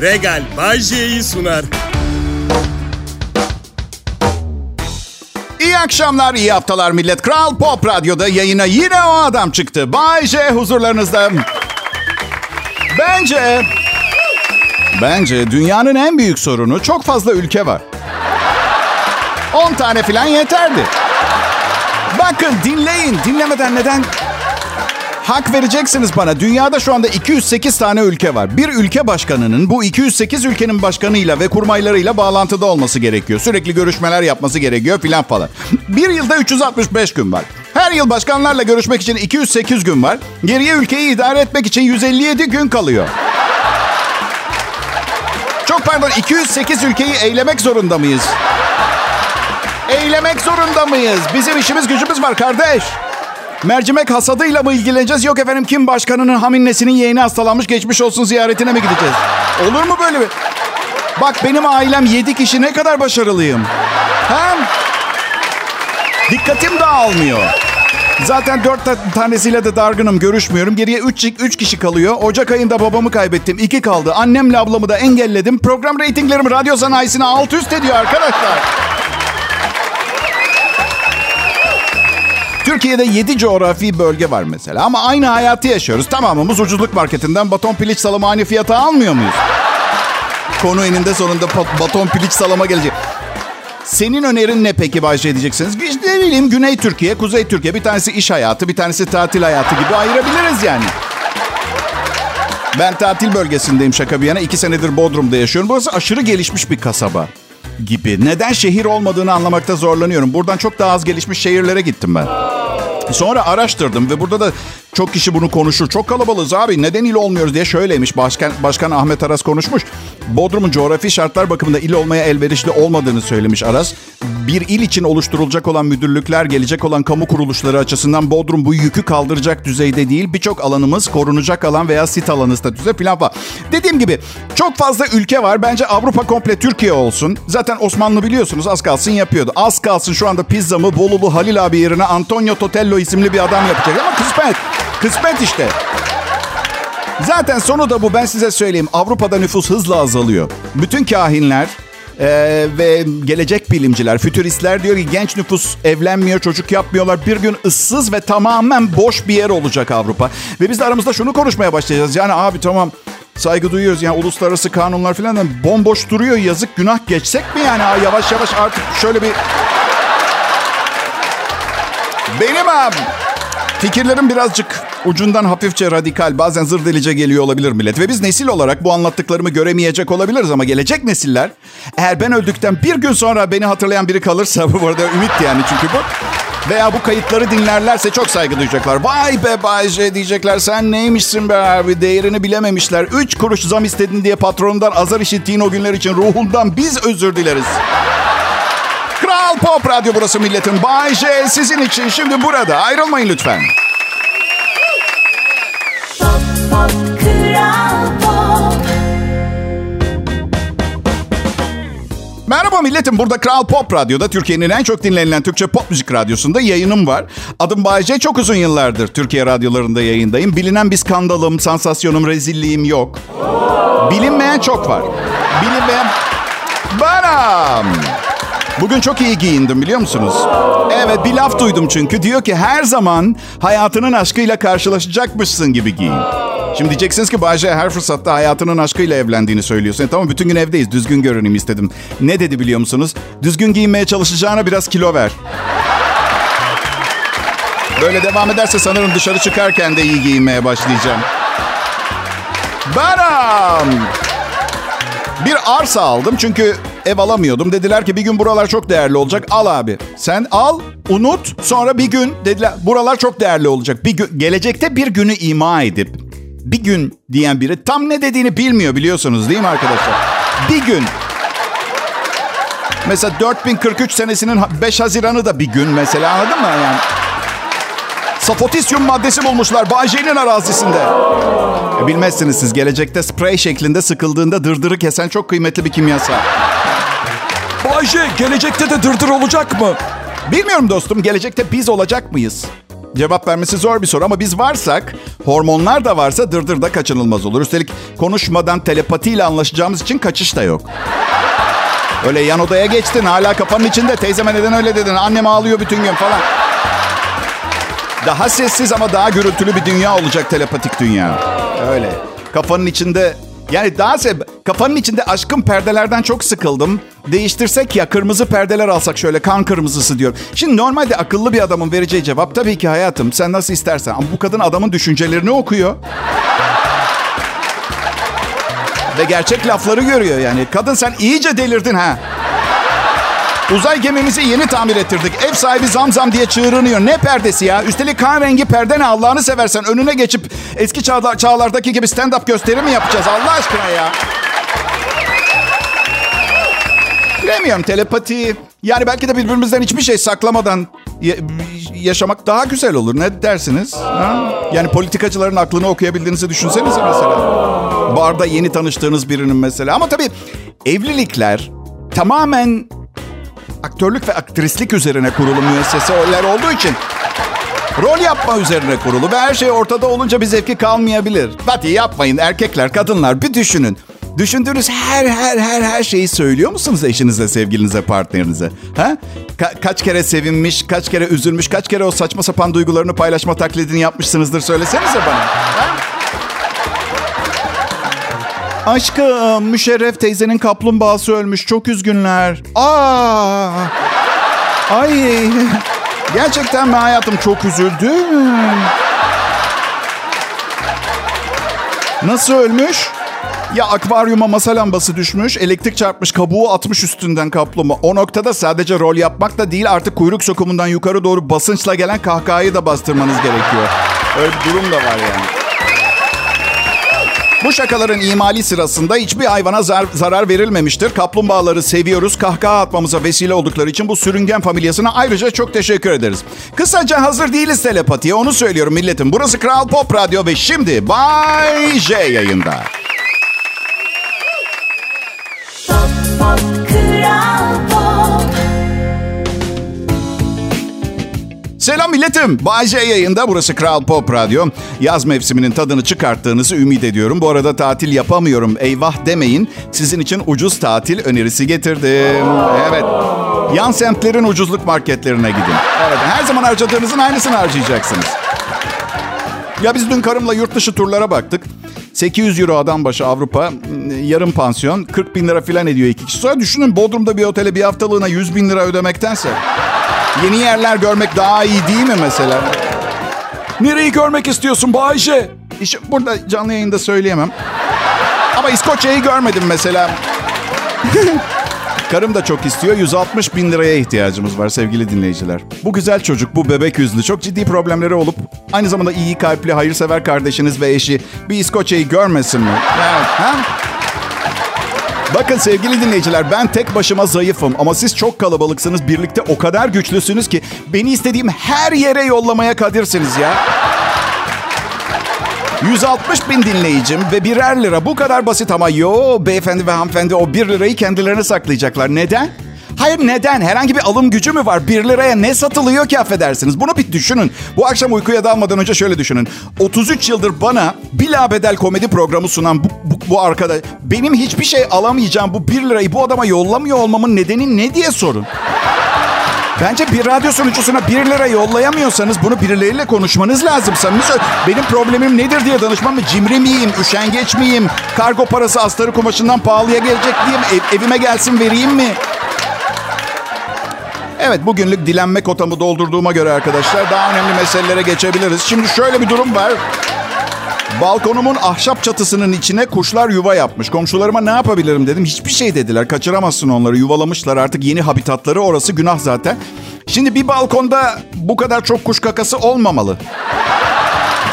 Regal Bajje'yi sunar. İyi akşamlar, iyi haftalar millet. Kral Pop Radyo'da yayına yine o adam çıktı. Bay J huzurlarınızda. Bence... Bence dünyanın en büyük sorunu çok fazla ülke var. 10 tane falan yeterdi. Bakın dinleyin. Dinlemeden neden hak vereceksiniz bana. Dünyada şu anda 208 tane ülke var. Bir ülke başkanının bu 208 ülkenin başkanıyla ve kurmaylarıyla bağlantıda olması gerekiyor. Sürekli görüşmeler yapması gerekiyor filan falan. Bir yılda 365 gün var. Her yıl başkanlarla görüşmek için 208 gün var. Geriye ülkeyi idare etmek için 157 gün kalıyor. Çok pardon 208 ülkeyi eylemek zorunda mıyız? Eylemek zorunda mıyız? Bizim işimiz gücümüz var kardeş. Mercimek hasadıyla mı ilgileneceğiz? Yok efendim kim başkanının haminnesinin yeğeni hastalanmış geçmiş olsun ziyaretine mi gideceğiz? Olur mu böyle bir... Bak benim ailem 7 kişi ne kadar başarılıyım. Hem dikkatim dağılmıyor. Zaten dört tanesiyle de dargınım, görüşmüyorum. Geriye üç, üç kişi kalıyor. Ocak ayında babamı kaybettim, iki kaldı. Annemle ablamı da engelledim. Program reytinglerim radyo sanayisine alt üst ediyor arkadaşlar. Türkiye'de 7 coğrafi bölge var mesela ama aynı hayatı yaşıyoruz. Tamamımız ucuzluk marketinden baton piliç salamı aynı fiyata almıyor muyuz? Konu eninde sonunda baton piliç salama gelecek. Senin önerin ne peki Bayşe diyeceksiniz? Ne bileyim Güney Türkiye, Kuzey Türkiye. Bir tanesi iş hayatı, bir tanesi tatil hayatı gibi ayırabiliriz yani. Ben tatil bölgesindeyim şaka bir yana. İki senedir Bodrum'da yaşıyorum. Burası aşırı gelişmiş bir kasaba gibi. Neden şehir olmadığını anlamakta zorlanıyorum. Buradan çok daha az gelişmiş şehirlere gittim ben. Sonra araştırdım ve burada da çok kişi bunu konuşur. Çok kalabalığız abi neden il olmuyoruz diye şöyleymiş. Başkan, Başkan Ahmet Aras konuşmuş. Bodrum'un coğrafi şartlar bakımında il olmaya elverişli olmadığını söylemiş Aras. Bir il için oluşturulacak olan müdürlükler, gelecek olan kamu kuruluşları açısından Bodrum bu yükü kaldıracak düzeyde değil. Birçok alanımız korunacak alan veya sit alanı statüsü falan var. Dediğim gibi çok fazla ülke var. Bence Avrupa komple Türkiye olsun. Zaten Osmanlı biliyorsunuz az kalsın yapıyordu. Az kalsın şu anda pizzamı Bolulu Halil abi yerine Antonio Totello isimli bir adam yapacak. Ama kısmet. Kısmet işte. Zaten sonu da bu ben size söyleyeyim. Avrupa'da nüfus hızla azalıyor. Bütün kahinler ee, ve gelecek bilimciler, fütüristler diyor ki genç nüfus evlenmiyor, çocuk yapmıyorlar. Bir gün ıssız ve tamamen boş bir yer olacak Avrupa. Ve biz de aramızda şunu konuşmaya başlayacağız. Yani abi tamam saygı duyuyoruz. Yani uluslararası kanunlar falan da bomboş duruyor. Yazık günah geçsek mi yani? Yavaş yavaş artık şöyle bir... Benim abi. Fikirlerim birazcık ucundan hafifçe radikal, bazen zır delice geliyor olabilir millet. Ve biz nesil olarak bu anlattıklarımı göremeyecek olabiliriz ama gelecek nesiller eğer ben öldükten bir gün sonra beni hatırlayan biri kalırsa bu arada ümit yani çünkü bu. Veya bu kayıtları dinlerlerse çok saygı duyacaklar. Vay be Bayce diyecekler sen neymişsin be abi değerini bilememişler. Üç kuruş zam istedin diye patronundan azar işittiğin o günler için ruhundan biz özür dileriz. Kral Pop Radyo burası milletin. Bay J sizin için şimdi burada. Ayrılmayın lütfen. Pop, pop, pop. Merhaba milletim. Burada Kral Pop Radyo'da Türkiye'nin en çok dinlenilen Türkçe pop müzik radyosunda yayınım var. Adım Bayece. Çok uzun yıllardır Türkiye radyolarında yayındayım. Bilinen bir skandalım, sansasyonum, rezilliğim yok. Bilinmeyen çok var. Bilinmeyen... Baram. Bugün çok iyi giyindim biliyor musunuz? Evet bir laf duydum çünkü. Diyor ki her zaman hayatının aşkıyla karşılaşacakmışsın gibi giyin. Şimdi diyeceksiniz ki Bayce her fırsatta hayatının aşkıyla evlendiğini söylüyorsun. E, tamam bütün gün evdeyiz. Düzgün görüneyim istedim. Ne dedi biliyor musunuz? Düzgün giyinmeye çalışacağına biraz kilo ver. Böyle devam ederse sanırım dışarı çıkarken de iyi giyinmeye başlayacağım. Baram! Bir arsa aldım çünkü ev alamıyordum. Dediler ki bir gün buralar çok değerli olacak. Al abi. Sen al, unut. Sonra bir gün dediler buralar çok değerli olacak. Bir gün, gelecekte bir günü ima edip bir gün diyen biri tam ne dediğini bilmiyor biliyorsunuz değil mi arkadaşlar? Bir gün. Mesela 4043 senesinin 5 Haziran'ı da bir gün mesela anladın mı yani? Safotisyum maddesi bulmuşlar Bayce'nin arazisinde. E, bilmezsiniz siz gelecekte sprey şeklinde sıkıldığında dırdırı kesen çok kıymetli bir kimyasal. Bayce gelecekte de dırdır olacak mı? Bilmiyorum dostum gelecekte biz olacak mıyız? Cevap vermesi zor bir soru ama biz varsak, hormonlar da varsa dırdır da kaçınılmaz olur. Üstelik konuşmadan telepatiyle anlaşacağımız için kaçış da yok. Öyle yan odaya geçtin hala kafanın içinde. Teyzeme neden öyle dedin? Annem ağlıyor bütün gün falan. Daha sessiz ama daha gürültülü bir dünya olacak telepatik dünya. Öyle. Kafanın içinde yani daha se kafanın içinde aşkın perdelerden çok sıkıldım. Değiştirsek ya kırmızı perdeler alsak şöyle kan kırmızısı diyor. Şimdi normalde akıllı bir adamın vereceği cevap tabii ki hayatım sen nasıl istersen. Ama bu kadın adamın düşüncelerini okuyor. Ve gerçek lafları görüyor yani. Kadın sen iyice delirdin ha. Uzay gemimizi yeni tamir ettirdik. Ev sahibi zam zam diye çığırınıyor. Ne perdesi ya? Üstelik kan rengi perde ne Allah'ını seversen. Önüne geçip eski çağlar, çağlardaki gibi stand-up gösteri mi yapacağız Allah aşkına ya? Bilemiyorum telepati. Yani belki de birbirimizden hiçbir şey saklamadan yaşamak daha güzel olur. Ne dersiniz? Ha? Yani politikacıların aklını okuyabildiğinizi düşünsenize mesela. Barda yeni tanıştığınız birinin mesela. Ama tabii evlilikler tamamen aktörlük ve aktrislik üzerine kurulu müesseseler olduğu için rol yapma üzerine kurulu ve her şey ortada olunca bir zevki kalmayabilir. Hadi yapmayın erkekler, kadınlar bir düşünün. Düşündüğünüz her her her her şeyi söylüyor musunuz eşinize, sevgilinize, partnerinize? Ha? Ka- kaç kere sevinmiş, kaç kere üzülmüş, kaç kere o saçma sapan duygularını paylaşma taklidini yapmışsınızdır söylesenize bana. Ha? Aşkım, Müşerref teyzenin kaplumbağası ölmüş. Çok üzgünler. Aa! Ay! Gerçekten mi hayatım çok üzüldüm. Nasıl ölmüş? Ya akvaryuma masa lambası düşmüş, elektrik çarpmış, kabuğu atmış üstünden kaplumbağa. O noktada sadece rol yapmak da değil artık kuyruk sokumundan yukarı doğru basınçla gelen kahkahayı da bastırmanız gerekiyor. Öyle bir durum da var yani. Bu şakaların imali sırasında hiçbir hayvana zar- zarar verilmemiştir. Kaplumbağaları seviyoruz. Kahkaha atmamıza vesile oldukları için bu sürüngen familyasına ayrıca çok teşekkür ederiz. Kısaca hazır değiliz telepatiye onu söylüyorum milletim. Burası Kral Pop Radyo ve şimdi Bay J yayında. Pop, pop, kral pop. Selam milletim. Bayce yayında. Burası Kral Pop Radyo. Yaz mevsiminin tadını çıkarttığınızı ümit ediyorum. Bu arada tatil yapamıyorum. Eyvah demeyin. Sizin için ucuz tatil önerisi getirdim. Evet. Yan semtlerin ucuzluk marketlerine gidin. Evet. Her zaman harcadığınızın aynısını harcayacaksınız. Ya biz dün karımla yurt dışı turlara baktık. 800 euro adam başı Avrupa. Yarım pansiyon. 40 bin lira falan ediyor iki kişi. Sonra düşünün Bodrum'da bir otele bir haftalığına 100 bin lira ödemektense. Yeni yerler görmek daha iyi değil mi mesela? Nereyi görmek istiyorsun Bayşe? İşte burada canlı yayında söyleyemem. Ama İskoçya'yı görmedim mesela. Karım da çok istiyor. 160 bin liraya ihtiyacımız var sevgili dinleyiciler. Bu güzel çocuk, bu bebek yüzlü, çok ciddi problemleri olup aynı zamanda iyi kalpli, hayırsever kardeşiniz ve eşi bir İskoçya'yı görmesin mi? Evet, ha? Bakın sevgili dinleyiciler ben tek başıma zayıfım ama siz çok kalabalıksınız. Birlikte o kadar güçlüsünüz ki beni istediğim her yere yollamaya kadirsiniz ya. 160 bin dinleyicim ve birer lira bu kadar basit ama yo beyefendi ve hanımefendi o bir lirayı kendilerine saklayacaklar. Neden? Hayır neden? Herhangi bir alım gücü mü var? Bir liraya ne satılıyor ki affedersiniz? Bunu bir düşünün. Bu akşam uykuya dalmadan önce şöyle düşünün. 33 yıldır bana bila bedel komedi programı sunan bu, bu, bu arkadaş... Benim hiçbir şey alamayacağım bu bir lirayı bu adama yollamıyor olmamın nedeni ne diye sorun. Bence bir radyo sunucusuna bir lira yollayamıyorsanız bunu birileriyle konuşmanız lazım. Samimi Benim problemim nedir diye danışmam mı? Cimri miyim? Üşengeç miyim? Kargo parası astarı kumaşından pahalıya gelecek diyeyim. Ev, evime gelsin vereyim mi? Evet bugünlük dilenme kotamı doldurduğuma göre arkadaşlar daha önemli meselelere geçebiliriz. Şimdi şöyle bir durum var. Balkonumun ahşap çatısının içine kuşlar yuva yapmış. Komşularıma ne yapabilirim dedim. Hiçbir şey dediler. Kaçıramazsın onları. Yuvalamışlar artık yeni habitatları. Orası günah zaten. Şimdi bir balkonda bu kadar çok kuş kakası olmamalı.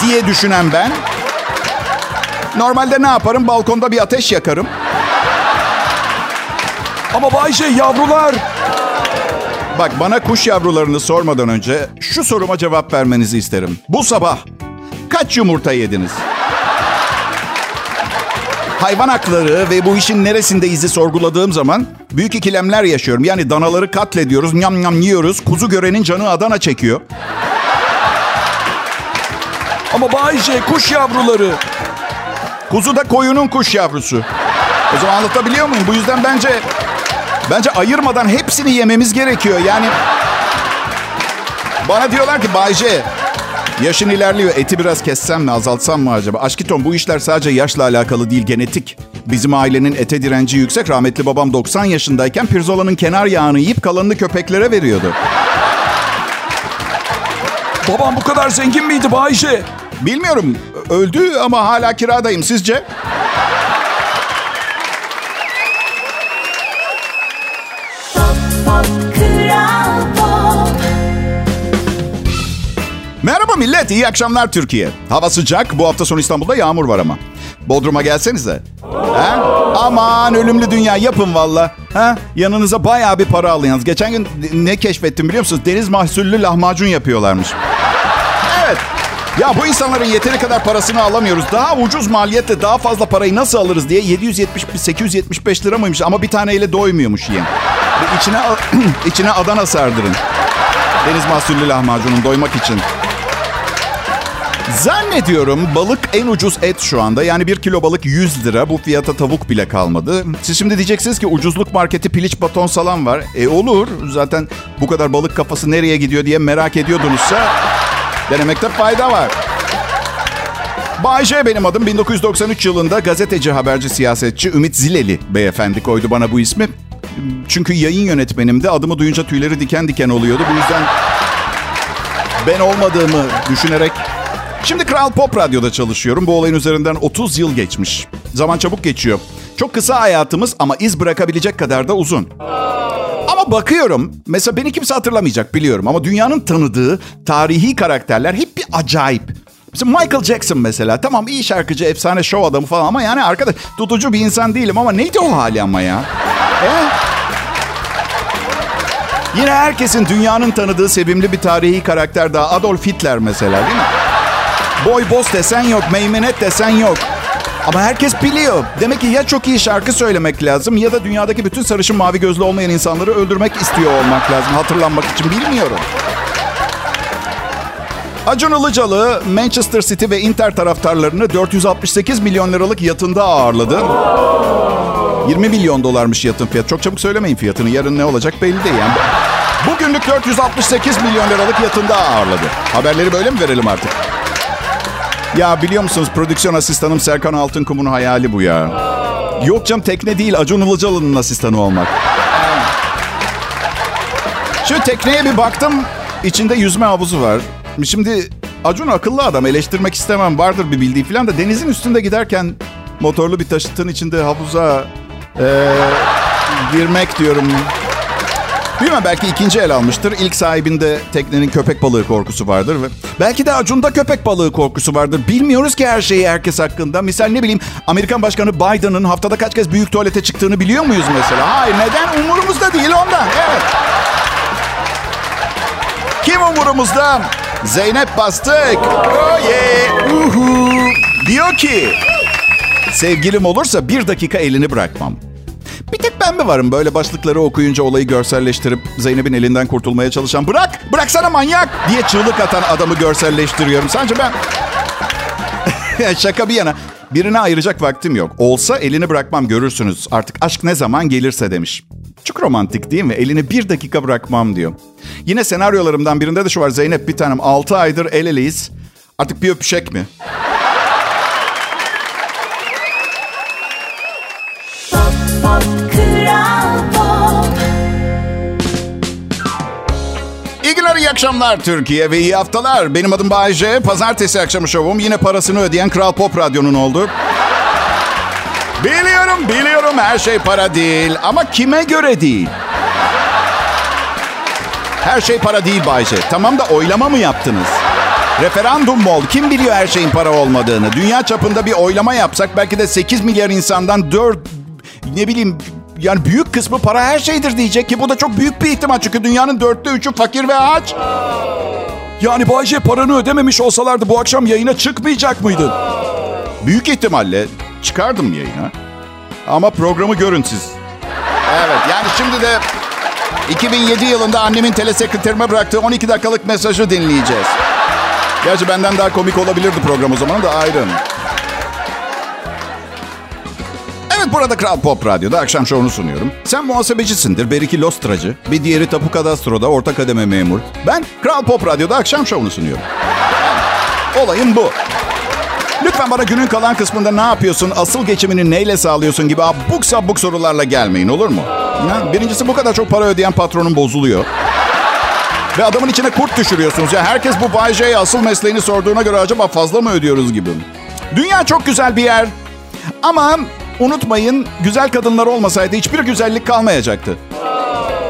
Diye düşünen ben. Normalde ne yaparım? Balkonda bir ateş yakarım. Ama Bayşe yavrular Bak bana kuş yavrularını sormadan önce şu soruma cevap vermenizi isterim. Bu sabah kaç yumurta yediniz? Hayvan hakları ve bu işin neresinde izi sorguladığım zaman büyük ikilemler yaşıyorum. Yani danaları katlediyoruz, nyam nyam yiyoruz. Kuzu görenin canı Adana çekiyor. Ama Bay J kuş yavruları. Kuzu da koyunun kuş yavrusu. O zaman anlatabiliyor muyum? Bu yüzden bence bence ayırmadan hepsini yememiz gerekiyor. Yani bana diyorlar ki Bay J, yaşın ilerliyor. Eti biraz kessem mi, azaltsam mı acaba? Aşkiton bu işler sadece yaşla alakalı değil, genetik. Bizim ailenin ete direnci yüksek. Rahmetli babam 90 yaşındayken pirzolanın kenar yağını yiyip kalanını köpeklere veriyordu. Babam bu kadar zengin miydi Bay J? Bilmiyorum, öldü ama hala kiradayım. Sizce? Merhaba millet, iyi akşamlar Türkiye. Hava sıcak, bu hafta sonu İstanbul'da yağmur var ama. Bodrum'a gelsenize. Ha? Aman ölümlü dünya yapın valla. Ha? Yanınıza bayağı bir para alın yalnız. Geçen gün ne keşfettim biliyor musunuz? Deniz mahsullü lahmacun yapıyorlarmış. Evet. Ya bu insanların yeteri kadar parasını alamıyoruz. Daha ucuz maliyetle daha fazla parayı nasıl alırız diye 770 875 lira mıymış ama bir taneyle doymuyormuş yiyen. Ve içine içine Adana sardırın. Deniz mahsullü lahmacunun doymak için. Zannediyorum balık en ucuz et şu anda. Yani bir kilo balık 100 lira. Bu fiyata tavuk bile kalmadı. Siz şimdi diyeceksiniz ki ucuzluk marketi piliç baton salam var. E olur. Zaten bu kadar balık kafası nereye gidiyor diye merak ediyordunuzsa denemekte fayda var. Bay J benim adım. 1993 yılında gazeteci, haberci, siyasetçi Ümit Zileli beyefendi koydu bana bu ismi. Çünkü yayın yönetmenimde adımı duyunca tüyleri diken diken oluyordu. Bu yüzden ben olmadığımı düşünerek Şimdi Kral Pop Radyo'da çalışıyorum. Bu olayın üzerinden 30 yıl geçmiş. Zaman çabuk geçiyor. Çok kısa hayatımız ama iz bırakabilecek kadar da uzun. Ama bakıyorum, mesela beni kimse hatırlamayacak biliyorum ama dünyanın tanıdığı tarihi karakterler hep bir acayip. Mesela Michael Jackson mesela. Tamam iyi şarkıcı, efsane show adamı falan ama yani arkadaş tutucu bir insan değilim ama neydi o hali ama ya? E? Yine herkesin dünyanın tanıdığı sevimli bir tarihi karakter daha Adolf Hitler mesela değil mi? Boy boss desen yok, meymenet desen yok. Ama herkes biliyor. Demek ki ya çok iyi şarkı söylemek lazım ya da dünyadaki bütün sarışın mavi gözlü olmayan insanları öldürmek istiyor olmak lazım. Hatırlanmak için bilmiyorum. Acun Ilıcalı Manchester City ve Inter taraftarlarını 468 milyon liralık yatında ağırladı. 20 milyon dolarmış yatın fiyatı. Çok çabuk söylemeyin fiyatını. Yarın ne olacak belli değil. Yani bugünlük 468 milyon liralık yatında ağırladı. Haberleri böyle mi verelim artık? Ya biliyor musunuz prodüksiyon asistanım Serkan Altınkum'un hayali bu ya. Yok canım tekne değil Acun Ilıcalı'nın asistanı olmak. Şu tekneye bir baktım içinde yüzme havuzu var. Şimdi Acun akıllı adam eleştirmek istemem vardır bir bildiği falan da denizin üstünde giderken motorlu bir taşıtın içinde havuza ee, girmek diyorum. Bilmem belki ikinci el almıştır. İlk sahibinde teknenin köpek balığı korkusu vardır. ve Belki de Acun'da köpek balığı korkusu vardır. Bilmiyoruz ki her şeyi herkes hakkında. Misal ne bileyim Amerikan Başkanı Biden'ın haftada kaç kez büyük tuvalete çıktığını biliyor muyuz mesela? Hayır neden? Umurumuzda değil ondan. Evet. Kim umurumuzda? Zeynep Bastık. Oh yeah. Uhu. Diyor ki sevgilim olursa bir dakika elini bırakmam. Bir tek ben mi varım böyle başlıkları okuyunca olayı görselleştirip Zeynep'in elinden kurtulmaya çalışan bırak, bıraksana manyak diye çığlık atan adamı görselleştiriyorum. Sence ben... Şaka bir yana birine ayıracak vaktim yok. Olsa elini bırakmam görürsünüz. Artık aşk ne zaman gelirse demiş. Çok romantik değil mi? Elini bir dakika bırakmam diyor. Yine senaryolarımdan birinde de şu var. Zeynep bir tanem 6 aydır el eleyiz. Artık bir öpüşek mi? Akşamlar Türkiye ve iyi haftalar. Benim adım Bayece. Pazartesi akşamı şovum yine parasını ödeyen Kral Pop Radyo'nun oldu. Biliyorum, biliyorum her şey para değil ama kime göre değil? Her şey para değil Bayce. Tamam da oylama mı yaptınız? Referandum mu oldu? Kim biliyor her şeyin para olmadığını? Dünya çapında bir oylama yapsak belki de 8 milyar insandan 4 ne bileyim yani büyük kısmı para her şeydir diyecek ki bu da çok büyük bir ihtimal. Çünkü dünyanın dörtte üçü fakir ve aç. Yani Bayce paranı ödememiş olsalardı bu akşam yayına çıkmayacak mıydın? Büyük ihtimalle çıkardım yayına. Ama programı görün siz. Evet yani şimdi de 2007 yılında annemin telesekreterime bıraktığı 12 dakikalık mesajı dinleyeceğiz. Gerçi benden daha komik olabilirdi program o zaman da ayrı. Burada Kral Pop Radyo'da akşam şovunu sunuyorum. Sen muhasebecisindir, Beriki Lostracı. Bir diğeri Tapu Kadastro'da orta kademe memur. Ben Kral Pop Radyo'da akşam şovunu sunuyorum. Olayım bu. Lütfen bana günün kalan kısmında ne yapıyorsun, asıl geçimini neyle sağlıyorsun gibi abuk sabuk sorularla gelmeyin olur mu? Ya, birincisi bu kadar çok para ödeyen patronun bozuluyor. Ve adamın içine kurt düşürüyorsunuz. Ya herkes bu Bay J'ye asıl mesleğini sorduğuna göre acaba fazla mı ödüyoruz gibi. Dünya çok güzel bir yer. Ama unutmayın güzel kadınlar olmasaydı hiçbir güzellik kalmayacaktı.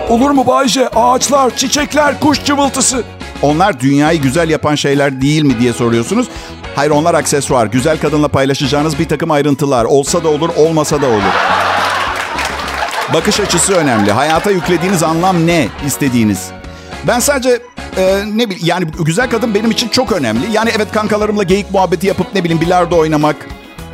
Olur mu Bayce? Ağaçlar, çiçekler, kuş cıvıltısı. Onlar dünyayı güzel yapan şeyler değil mi diye soruyorsunuz. Hayır onlar aksesuar. Güzel kadınla paylaşacağınız bir takım ayrıntılar. Olsa da olur, olmasa da olur. Bakış açısı önemli. Hayata yüklediğiniz anlam ne istediğiniz? Ben sadece e, ne bileyim yani güzel kadın benim için çok önemli. Yani evet kankalarımla geyik muhabbeti yapıp ne bileyim bilardo oynamak,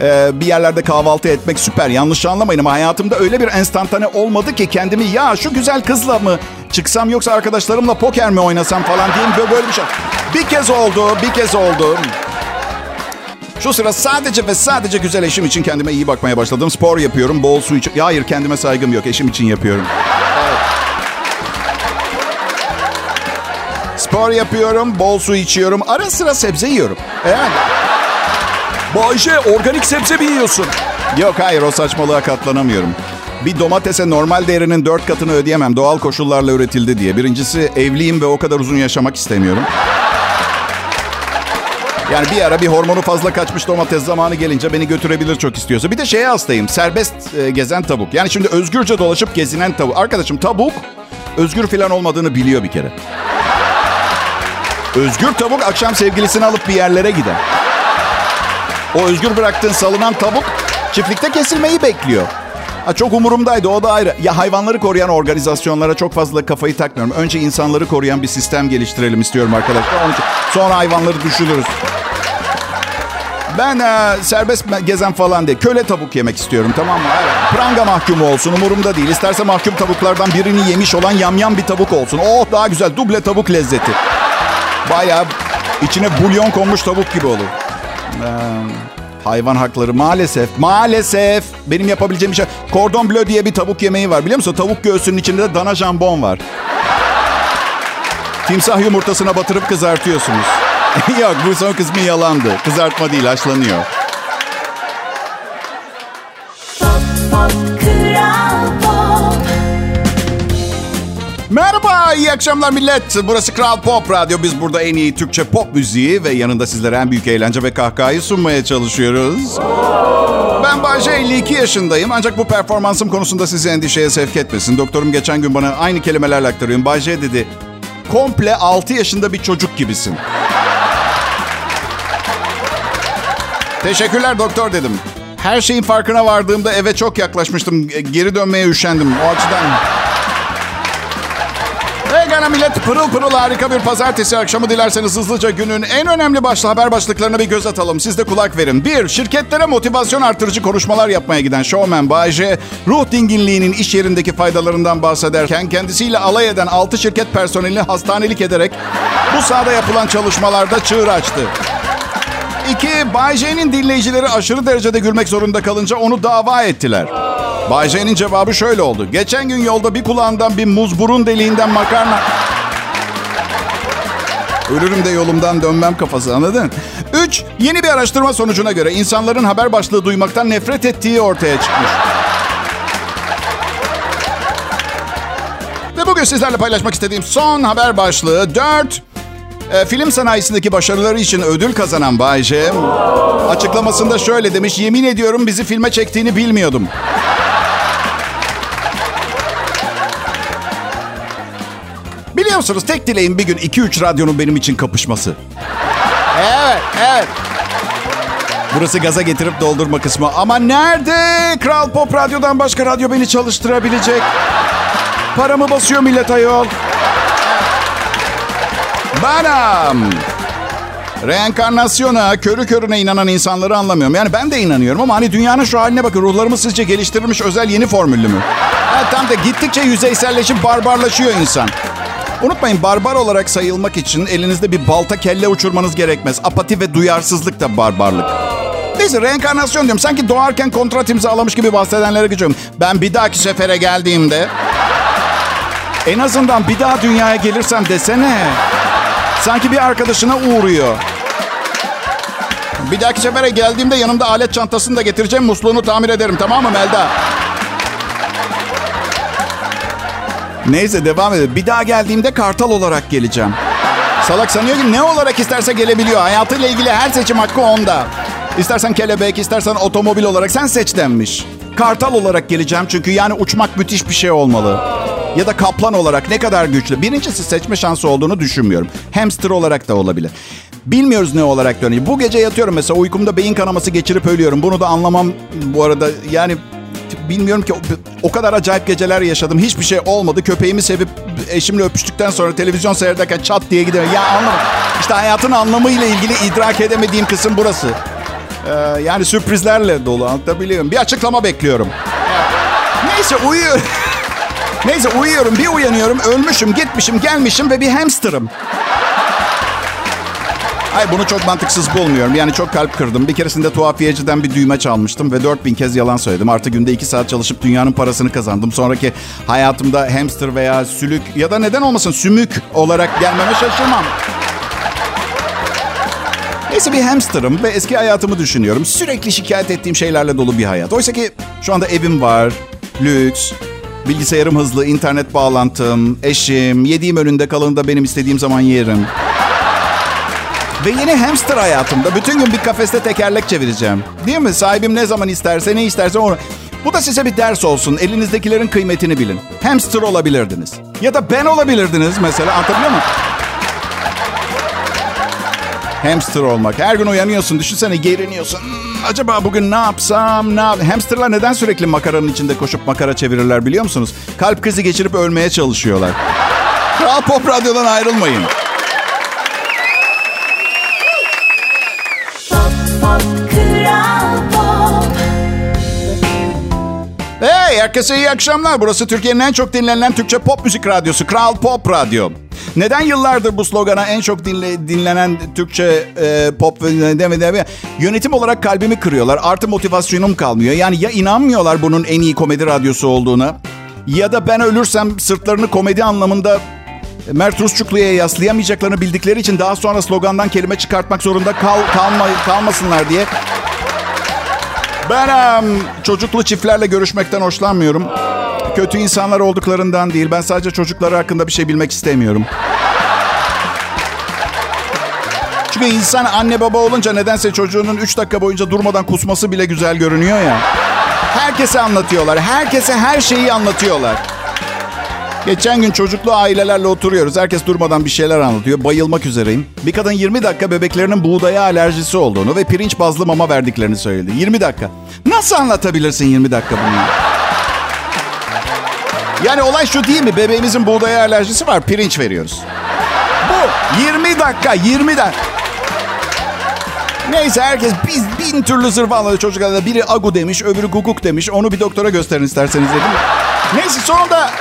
e, bir yerlerde kahvaltı etmek süper. Yanlış anlamayın ama hayatımda öyle bir enstantane olmadı ki kendimi ya şu güzel kızla mı çıksam yoksa arkadaşlarımla poker mi oynasam falan diyeyim böyle, böyle bir şey. Bir kez oldu, bir kez oldu. Şu sıra sadece ve sadece güzel eşim için kendime iyi bakmaya başladım. Spor yapıyorum, bol su iç... Ya hayır kendime saygım yok, eşim için yapıyorum. Spor yapıyorum, bol su içiyorum. Ara sıra sebze yiyorum. Evet. Bayce organik sebze mi yiyorsun? Yok hayır o saçmalığa katlanamıyorum. Bir domatese normal değerinin dört katını ödeyemem. Doğal koşullarla üretildi diye. Birincisi evliyim ve o kadar uzun yaşamak istemiyorum. Yani bir ara bir hormonu fazla kaçmış domates zamanı gelince beni götürebilir çok istiyorsa. Bir de şeye hastayım. Serbest e, gezen tavuk. Yani şimdi özgürce dolaşıp gezinen tavuk. Arkadaşım tavuk özgür falan olmadığını biliyor bir kere. Özgür tavuk akşam sevgilisini alıp bir yerlere gider. O özgür bıraktığın salınan tavuk çiftlikte kesilmeyi bekliyor. Ha, çok umurumdaydı o da ayrı. Ya hayvanları koruyan organizasyonlara çok fazla kafayı takmıyorum. Önce insanları koruyan bir sistem geliştirelim istiyorum arkadaşlar. Sonra hayvanları düşünürüz. Ben e, serbest gezen falan değil. Köle tavuk yemek istiyorum tamam mı? Evet. Pranga mahkumu olsun umurumda değil. İsterse mahkum tavuklardan birini yemiş olan yamyam bir tavuk olsun. Oh daha güzel duble tavuk lezzeti. Bayağı içine bulyon konmuş tavuk gibi olur. Ee, hayvan hakları maalesef. Maalesef. Benim yapabileceğim bir şey. Cordon bleu diye bir tavuk yemeği var biliyor musun? Tavuk göğsünün içinde de dana jambon var. Timsah yumurtasına batırıp kızartıyorsunuz. Yok bu son kısmı yalandı. Kızartma değil haşlanıyor. Merhaba, iyi akşamlar millet. Burası Kral Pop Radyo. Biz burada en iyi Türkçe pop müziği ve yanında sizlere en büyük eğlence ve kahkahayı sunmaya çalışıyoruz. Ben Bayce 52 yaşındayım ancak bu performansım konusunda sizi endişeye sevk etmesin. Doktorum geçen gün bana aynı kelimelerle aktarıyorum. Bayce dedi, komple 6 yaşında bir çocuk gibisin. Teşekkürler doktor dedim. Her şeyin farkına vardığımda eve çok yaklaşmıştım. Geri dönmeye üşendim. O açıdan... Pekala millet pırıl pırıl harika bir pazartesi akşamı dilerseniz hızlıca günün en önemli başlı haber başlıklarına bir göz atalım. Siz de kulak verin. Bir, şirketlere motivasyon artırıcı konuşmalar yapmaya giden showman Bayce, ruh dinginliğinin iş yerindeki faydalarından bahsederken kendisiyle alay eden 6 şirket personelini hastanelik ederek bu sahada yapılan çalışmalarda çığır açtı. İki, Bay dinleyicileri aşırı derecede gülmek zorunda kalınca onu dava ettiler. Bay J'nin cevabı şöyle oldu. Geçen gün yolda bir kulağından bir muz burun deliğinden makarna... Ölürüm de yolumdan dönmem kafası anladın? Üç, yeni bir araştırma sonucuna göre insanların haber başlığı duymaktan nefret ettiği ortaya çıkmış. Ve bugün sizlerle paylaşmak istediğim son haber başlığı dört. E, film sanayisindeki başarıları için ödül kazanan Bay J, açıklamasında şöyle demiş. Yemin ediyorum bizi filme çektiğini bilmiyordum. Musunuz tek dileğim bir gün 2-3 radyonun benim için kapışması. Evet, evet. Burası gaza getirip doldurma kısmı. Ama nerede? Kral Pop Radyo'dan başka radyo beni çalıştırabilecek. Paramı basıyor millet ayol. Benim. Reenkarnasyona, körü körüne inanan insanları anlamıyorum. Yani ben de inanıyorum ama hani dünyanın şu haline bakın. Ruhlarımız sizce geliştirilmiş özel yeni formüllü mü? Ha, tam da gittikçe yüzeyselleşip barbarlaşıyor insan. Unutmayın barbar olarak sayılmak için elinizde bir balta kelle uçurmanız gerekmez. Apati ve duyarsızlık da barbarlık. Neyse reenkarnasyon diyorum. Sanki doğarken kontrat imzalamış gibi bahsedenlere geçiyorum. Ben bir dahaki sefere geldiğimde... En azından bir daha dünyaya gelirsem desene. Sanki bir arkadaşına uğruyor. Bir dahaki sefere geldiğimde yanımda alet çantasını da getireceğim. Musluğunu tamir ederim tamam mı Melda? Neyse devam edelim. Bir daha geldiğimde kartal olarak geleceğim. Salak sanıyor ki ne olarak isterse gelebiliyor. Hayatıyla ilgili her seçim hakkı onda. İstersen kelebek, istersen otomobil olarak sen seç denmiş. Kartal olarak geleceğim çünkü yani uçmak müthiş bir şey olmalı. Ya da kaplan olarak ne kadar güçlü. Birincisi seçme şansı olduğunu düşünmüyorum. Hamster olarak da olabilir. Bilmiyoruz ne olarak dönüyor. Bu gece yatıyorum mesela uykumda beyin kanaması geçirip ölüyorum. Bunu da anlamam bu arada. Yani bilmiyorum ki o kadar acayip geceler yaşadım. Hiçbir şey olmadı. Köpeğimi sevip eşimle öpüştükten sonra televizyon seyrederken çat diye gidiyor. Ya anlamadım. İşte hayatın anlamıyla ilgili idrak edemediğim kısım burası. Ee, yani sürprizlerle dolu anlatabiliyorum. Bir açıklama bekliyorum. Neyse uyuyorum. Neyse uyuyorum. Bir uyanıyorum. Ölmüşüm, gitmişim, gelmişim ve bir hamsterım. Ay bunu çok mantıksız bulmuyorum. Yani çok kalp kırdım. Bir keresinde tuhafiyeciden bir düğme çalmıştım ve 4000 kez yalan söyledim. Artı günde 2 saat çalışıp dünyanın parasını kazandım. Sonraki hayatımda hamster veya sülük ya da neden olmasın sümük olarak gelmeme şaşırmam. Neyse bir hamsterım ve eski hayatımı düşünüyorum. Sürekli şikayet ettiğim şeylerle dolu bir hayat. Oysa ki şu anda evim var, lüks, bilgisayarım hızlı, internet bağlantım, eşim, yediğim önünde kalanı da benim istediğim zaman yerim. Ve yeni hamster hayatımda bütün gün bir kafeste tekerlek çevireceğim. Değil mi? Sahibim ne zaman isterse ne isterse onu... Bu da size bir ders olsun. Elinizdekilerin kıymetini bilin. Hamster olabilirdiniz. Ya da ben olabilirdiniz mesela. Anlatabiliyor muyum? Hamster olmak. Her gün uyanıyorsun. Düşünsene geriniyorsun. Hmm, acaba bugün ne yapsam? Ne yap Hamsterlar neden sürekli makaranın içinde koşup makara çevirirler biliyor musunuz? Kalp krizi geçirip ölmeye çalışıyorlar. Kral Pop Radyo'dan ayrılmayın. Herkese iyi akşamlar. Burası Türkiye'nin en çok dinlenen Türkçe pop müzik radyosu Kral Pop Radyo. Neden yıllardır bu slogana en çok dinle, dinlenen Türkçe e, pop ve deme deme yönetim olarak kalbimi kırıyorlar. Artı motivasyonum kalmıyor. Yani ya inanmıyorlar bunun en iyi komedi radyosu olduğuna ya da ben ölürsem sırtlarını komedi anlamında Mert Rusçuklu'ya yaslayamayacaklarını bildikleri için daha sonra slogandan kelime çıkartmak zorunda kal, kalma, kalmasınlar diye ben um, çocuklu çiftlerle görüşmekten hoşlanmıyorum. Kötü insanlar olduklarından değil. Ben sadece çocukları hakkında bir şey bilmek istemiyorum. Çünkü insan anne baba olunca nedense çocuğunun 3 dakika boyunca durmadan kusması bile güzel görünüyor ya. Herkese anlatıyorlar. Herkese her şeyi anlatıyorlar. Geçen gün çocuklu ailelerle oturuyoruz. Herkes durmadan bir şeyler anlatıyor. Bayılmak üzereyim. Bir kadın 20 dakika bebeklerinin buğdaya alerjisi olduğunu ve pirinç bazlı mama verdiklerini söyledi. 20 dakika. Nasıl anlatabilirsin 20 dakika bunu? Yani olay şu değil mi? Bebeğimizin buğdaya alerjisi var. Pirinç veriyoruz. Bu 20 dakika, 20 dakika. Neyse herkes biz bin türlü zırva anladı çocuklarda. Biri agu demiş, öbürü guguk demiş. Onu bir doktora gösterin isterseniz dedim. Neyse sonunda...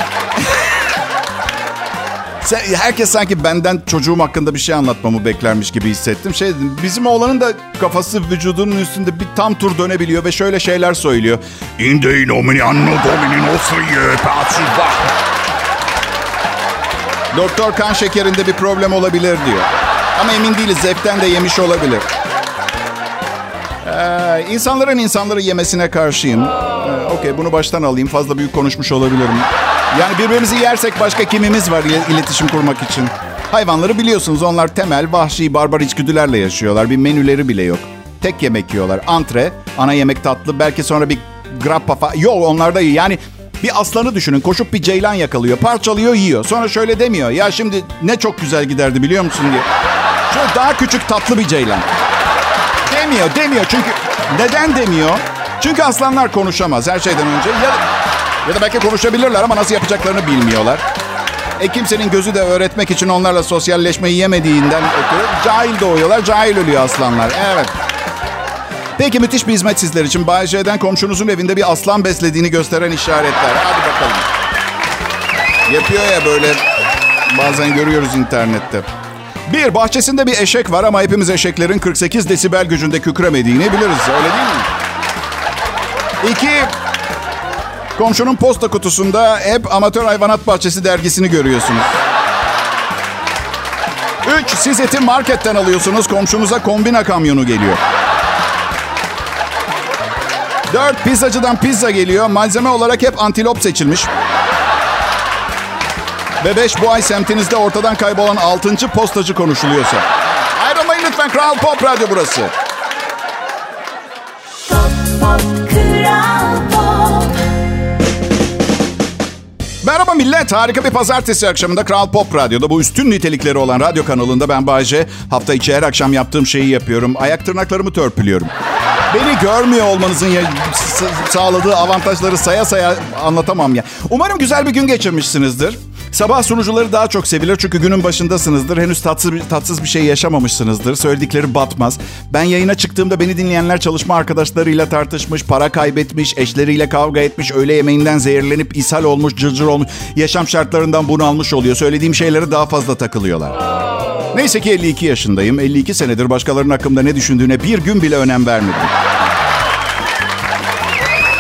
Herkes sanki benden çocuğum hakkında bir şey anlatmamı beklermiş gibi hissettim. Şey dedim, bizim oğlanın da kafası vücudunun üstünde bir tam tur dönebiliyor ve şöyle şeyler söylüyor. Inde nomini anno domini nostri Doktor kan şekerinde bir problem olabilir diyor. Ama emin değiliz. Zevkten de yemiş olabilir. Ee, insanların insanları yemesine karşıyım. Ee, Okey bunu baştan alayım. Fazla büyük konuşmuş olabilirim. Yani birbirimizi yersek başka kimimiz var iletişim kurmak için? Hayvanları biliyorsunuz onlar temel, vahşi, barbar içgüdülerle yaşıyorlar. Bir menüleri bile yok. Tek yemek yiyorlar. Antre, ana yemek tatlı, belki sonra bir grappa falan. Yok onlar da iyi. Yani bir aslanı düşünün. Koşup bir ceylan yakalıyor. Parçalıyor, yiyor. Sonra şöyle demiyor. Ya şimdi ne çok güzel giderdi biliyor musun diye. Şöyle daha küçük tatlı bir ceylan. Demiyor, demiyor. Çünkü neden demiyor? Çünkü aslanlar konuşamaz her şeyden önce. Ya, ya da belki konuşabilirler ama nasıl yapacaklarını bilmiyorlar. E kimsenin gözü de öğretmek için onlarla sosyalleşmeyi yemediğinden ötürü cahil doğuyorlar, cahil ölüyor aslanlar. Evet. Peki müthiş bir hizmet sizler için. Bay J'den komşunuzun evinde bir aslan beslediğini gösteren işaretler. Hadi bakalım. Yapıyor ya böyle Bazen görüyoruz internette. Bir, bahçesinde bir eşek var ama hepimiz eşeklerin 48 desibel gücünde kükremediğini biliriz. Öyle değil mi? İki, komşunun posta kutusunda hep Amatör Hayvanat Bahçesi dergisini görüyorsunuz. Üç, siz eti marketten alıyorsunuz, komşunuza kombina kamyonu geliyor. Dört, pizzacıdan pizza geliyor, malzeme olarak hep antilop seçilmiş. Ve beş, bu ay semtinizde ortadan kaybolan altıncı postacı konuşuluyorsa. Ayrılmayın lütfen, Kral Pop Radyo burası. Pop, pop, Kral Pop. Merhaba millet. Harika bir pazartesi akşamında Kral Pop Radyo'da bu üstün nitelikleri olan radyo kanalında ben Bayce. Hafta içi her akşam yaptığım şeyi yapıyorum. Ayak tırnaklarımı törpülüyorum. Beni görmüyor olmanızın ya, sağladığı avantajları saya saya anlatamam ya. Umarım güzel bir gün geçirmişsinizdir. Sabah sunucuları daha çok sevilir çünkü günün başındasınızdır. Henüz tatsız, tatsız bir şey yaşamamışsınızdır. Söyledikleri batmaz. Ben yayına çıktığımda beni dinleyenler çalışma arkadaşlarıyla tartışmış, para kaybetmiş, eşleriyle kavga etmiş, öğle yemeğinden zehirlenip ishal olmuş, cırcır olmuş, yaşam şartlarından bunalmış oluyor. Söylediğim şeylere daha fazla takılıyorlar. Neyse ki 52 yaşındayım. 52 senedir başkalarının hakkımda ne düşündüğüne bir gün bile önem vermedim.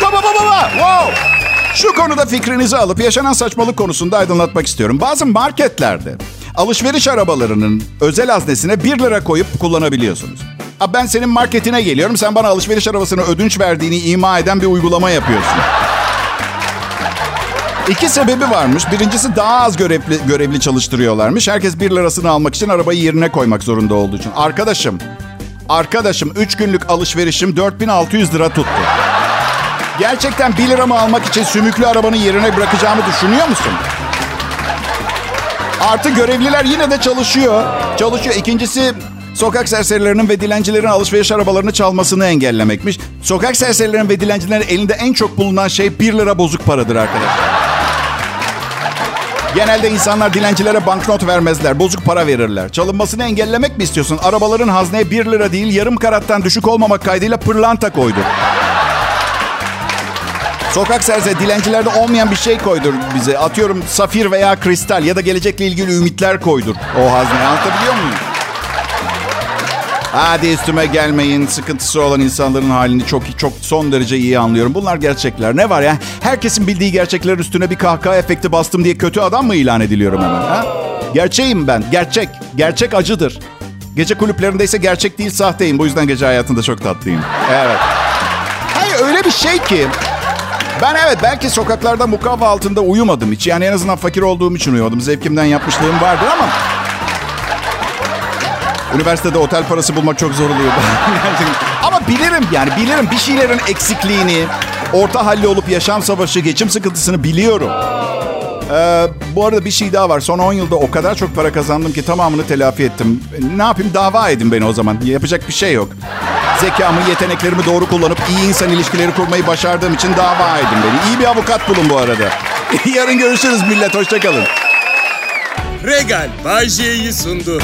Baba baba baba! Wow! Şu konuda fikrinizi alıp yaşanan saçmalık konusunda aydınlatmak istiyorum. Bazı marketlerde alışveriş arabalarının özel haznesine 1 lira koyup kullanabiliyorsunuz. Ha ben senin marketine geliyorum. Sen bana alışveriş arabasını ödünç verdiğini ima eden bir uygulama yapıyorsun. İki sebebi varmış. Birincisi daha az görevli, görevli çalıştırıyorlarmış. Herkes 1 lirasını almak için arabayı yerine koymak zorunda olduğu için. Arkadaşım, arkadaşım 3 günlük alışverişim 4600 lira tuttu. Gerçekten 1 liramı almak için sümüklü arabanın yerine bırakacağımı düşünüyor musun? Artı görevliler yine de çalışıyor. Çalışıyor. İkincisi sokak serserilerinin ve dilencilerin alışveriş arabalarını çalmasını engellemekmiş. Sokak serserilerin ve dilencilerin elinde en çok bulunan şey 1 lira bozuk paradır arkadaşlar. Genelde insanlar dilencilere banknot vermezler, bozuk para verirler. Çalınmasını engellemek mi istiyorsun? Arabaların hazneye 1 lira değil, yarım karattan düşük olmamak kaydıyla pırlanta koydu. Sokak serse dilencilerde olmayan bir şey koydur bize. Atıyorum safir veya kristal ya da gelecekle ilgili ümitler koydur o hazneye. Anlatabiliyor muyum? Hadi üstüme gelmeyin. Sıkıntısı olan insanların halini çok çok son derece iyi anlıyorum. Bunlar gerçekler. Ne var ya? Herkesin bildiği gerçekler üstüne bir kahkaha efekti bastım diye kötü adam mı ilan ediliyorum hemen? Ha? Gerçeğim ben. Gerçek. Gerçek acıdır. Gece kulüplerinde ise gerçek değil sahteyim. Bu yüzden gece hayatında çok tatlıyım. Evet. Hayır öyle bir şey ki ben evet belki sokaklarda mukavva altında uyumadım hiç. Yani en azından fakir olduğum için uyumadım. Zevkimden yapmışlığım vardır ama... Üniversitede otel parası bulmak çok zor oluyor. ama bilirim yani bilirim bir şeylerin eksikliğini, orta halli olup yaşam savaşı, geçim sıkıntısını biliyorum. Ee, bu arada bir şey daha var. Son 10 yılda o kadar çok para kazandım ki tamamını telafi ettim. Ne yapayım dava edin beni o zaman. Yapacak bir şey yok. Zekamı, yeteneklerimi doğru kullanıp iyi insan ilişkileri kurmayı başardığım için dava edin beni. İyi bir avukat bulun bu arada. Yarın görüşürüz millet. Hoşçakalın. Regal Bay sundu.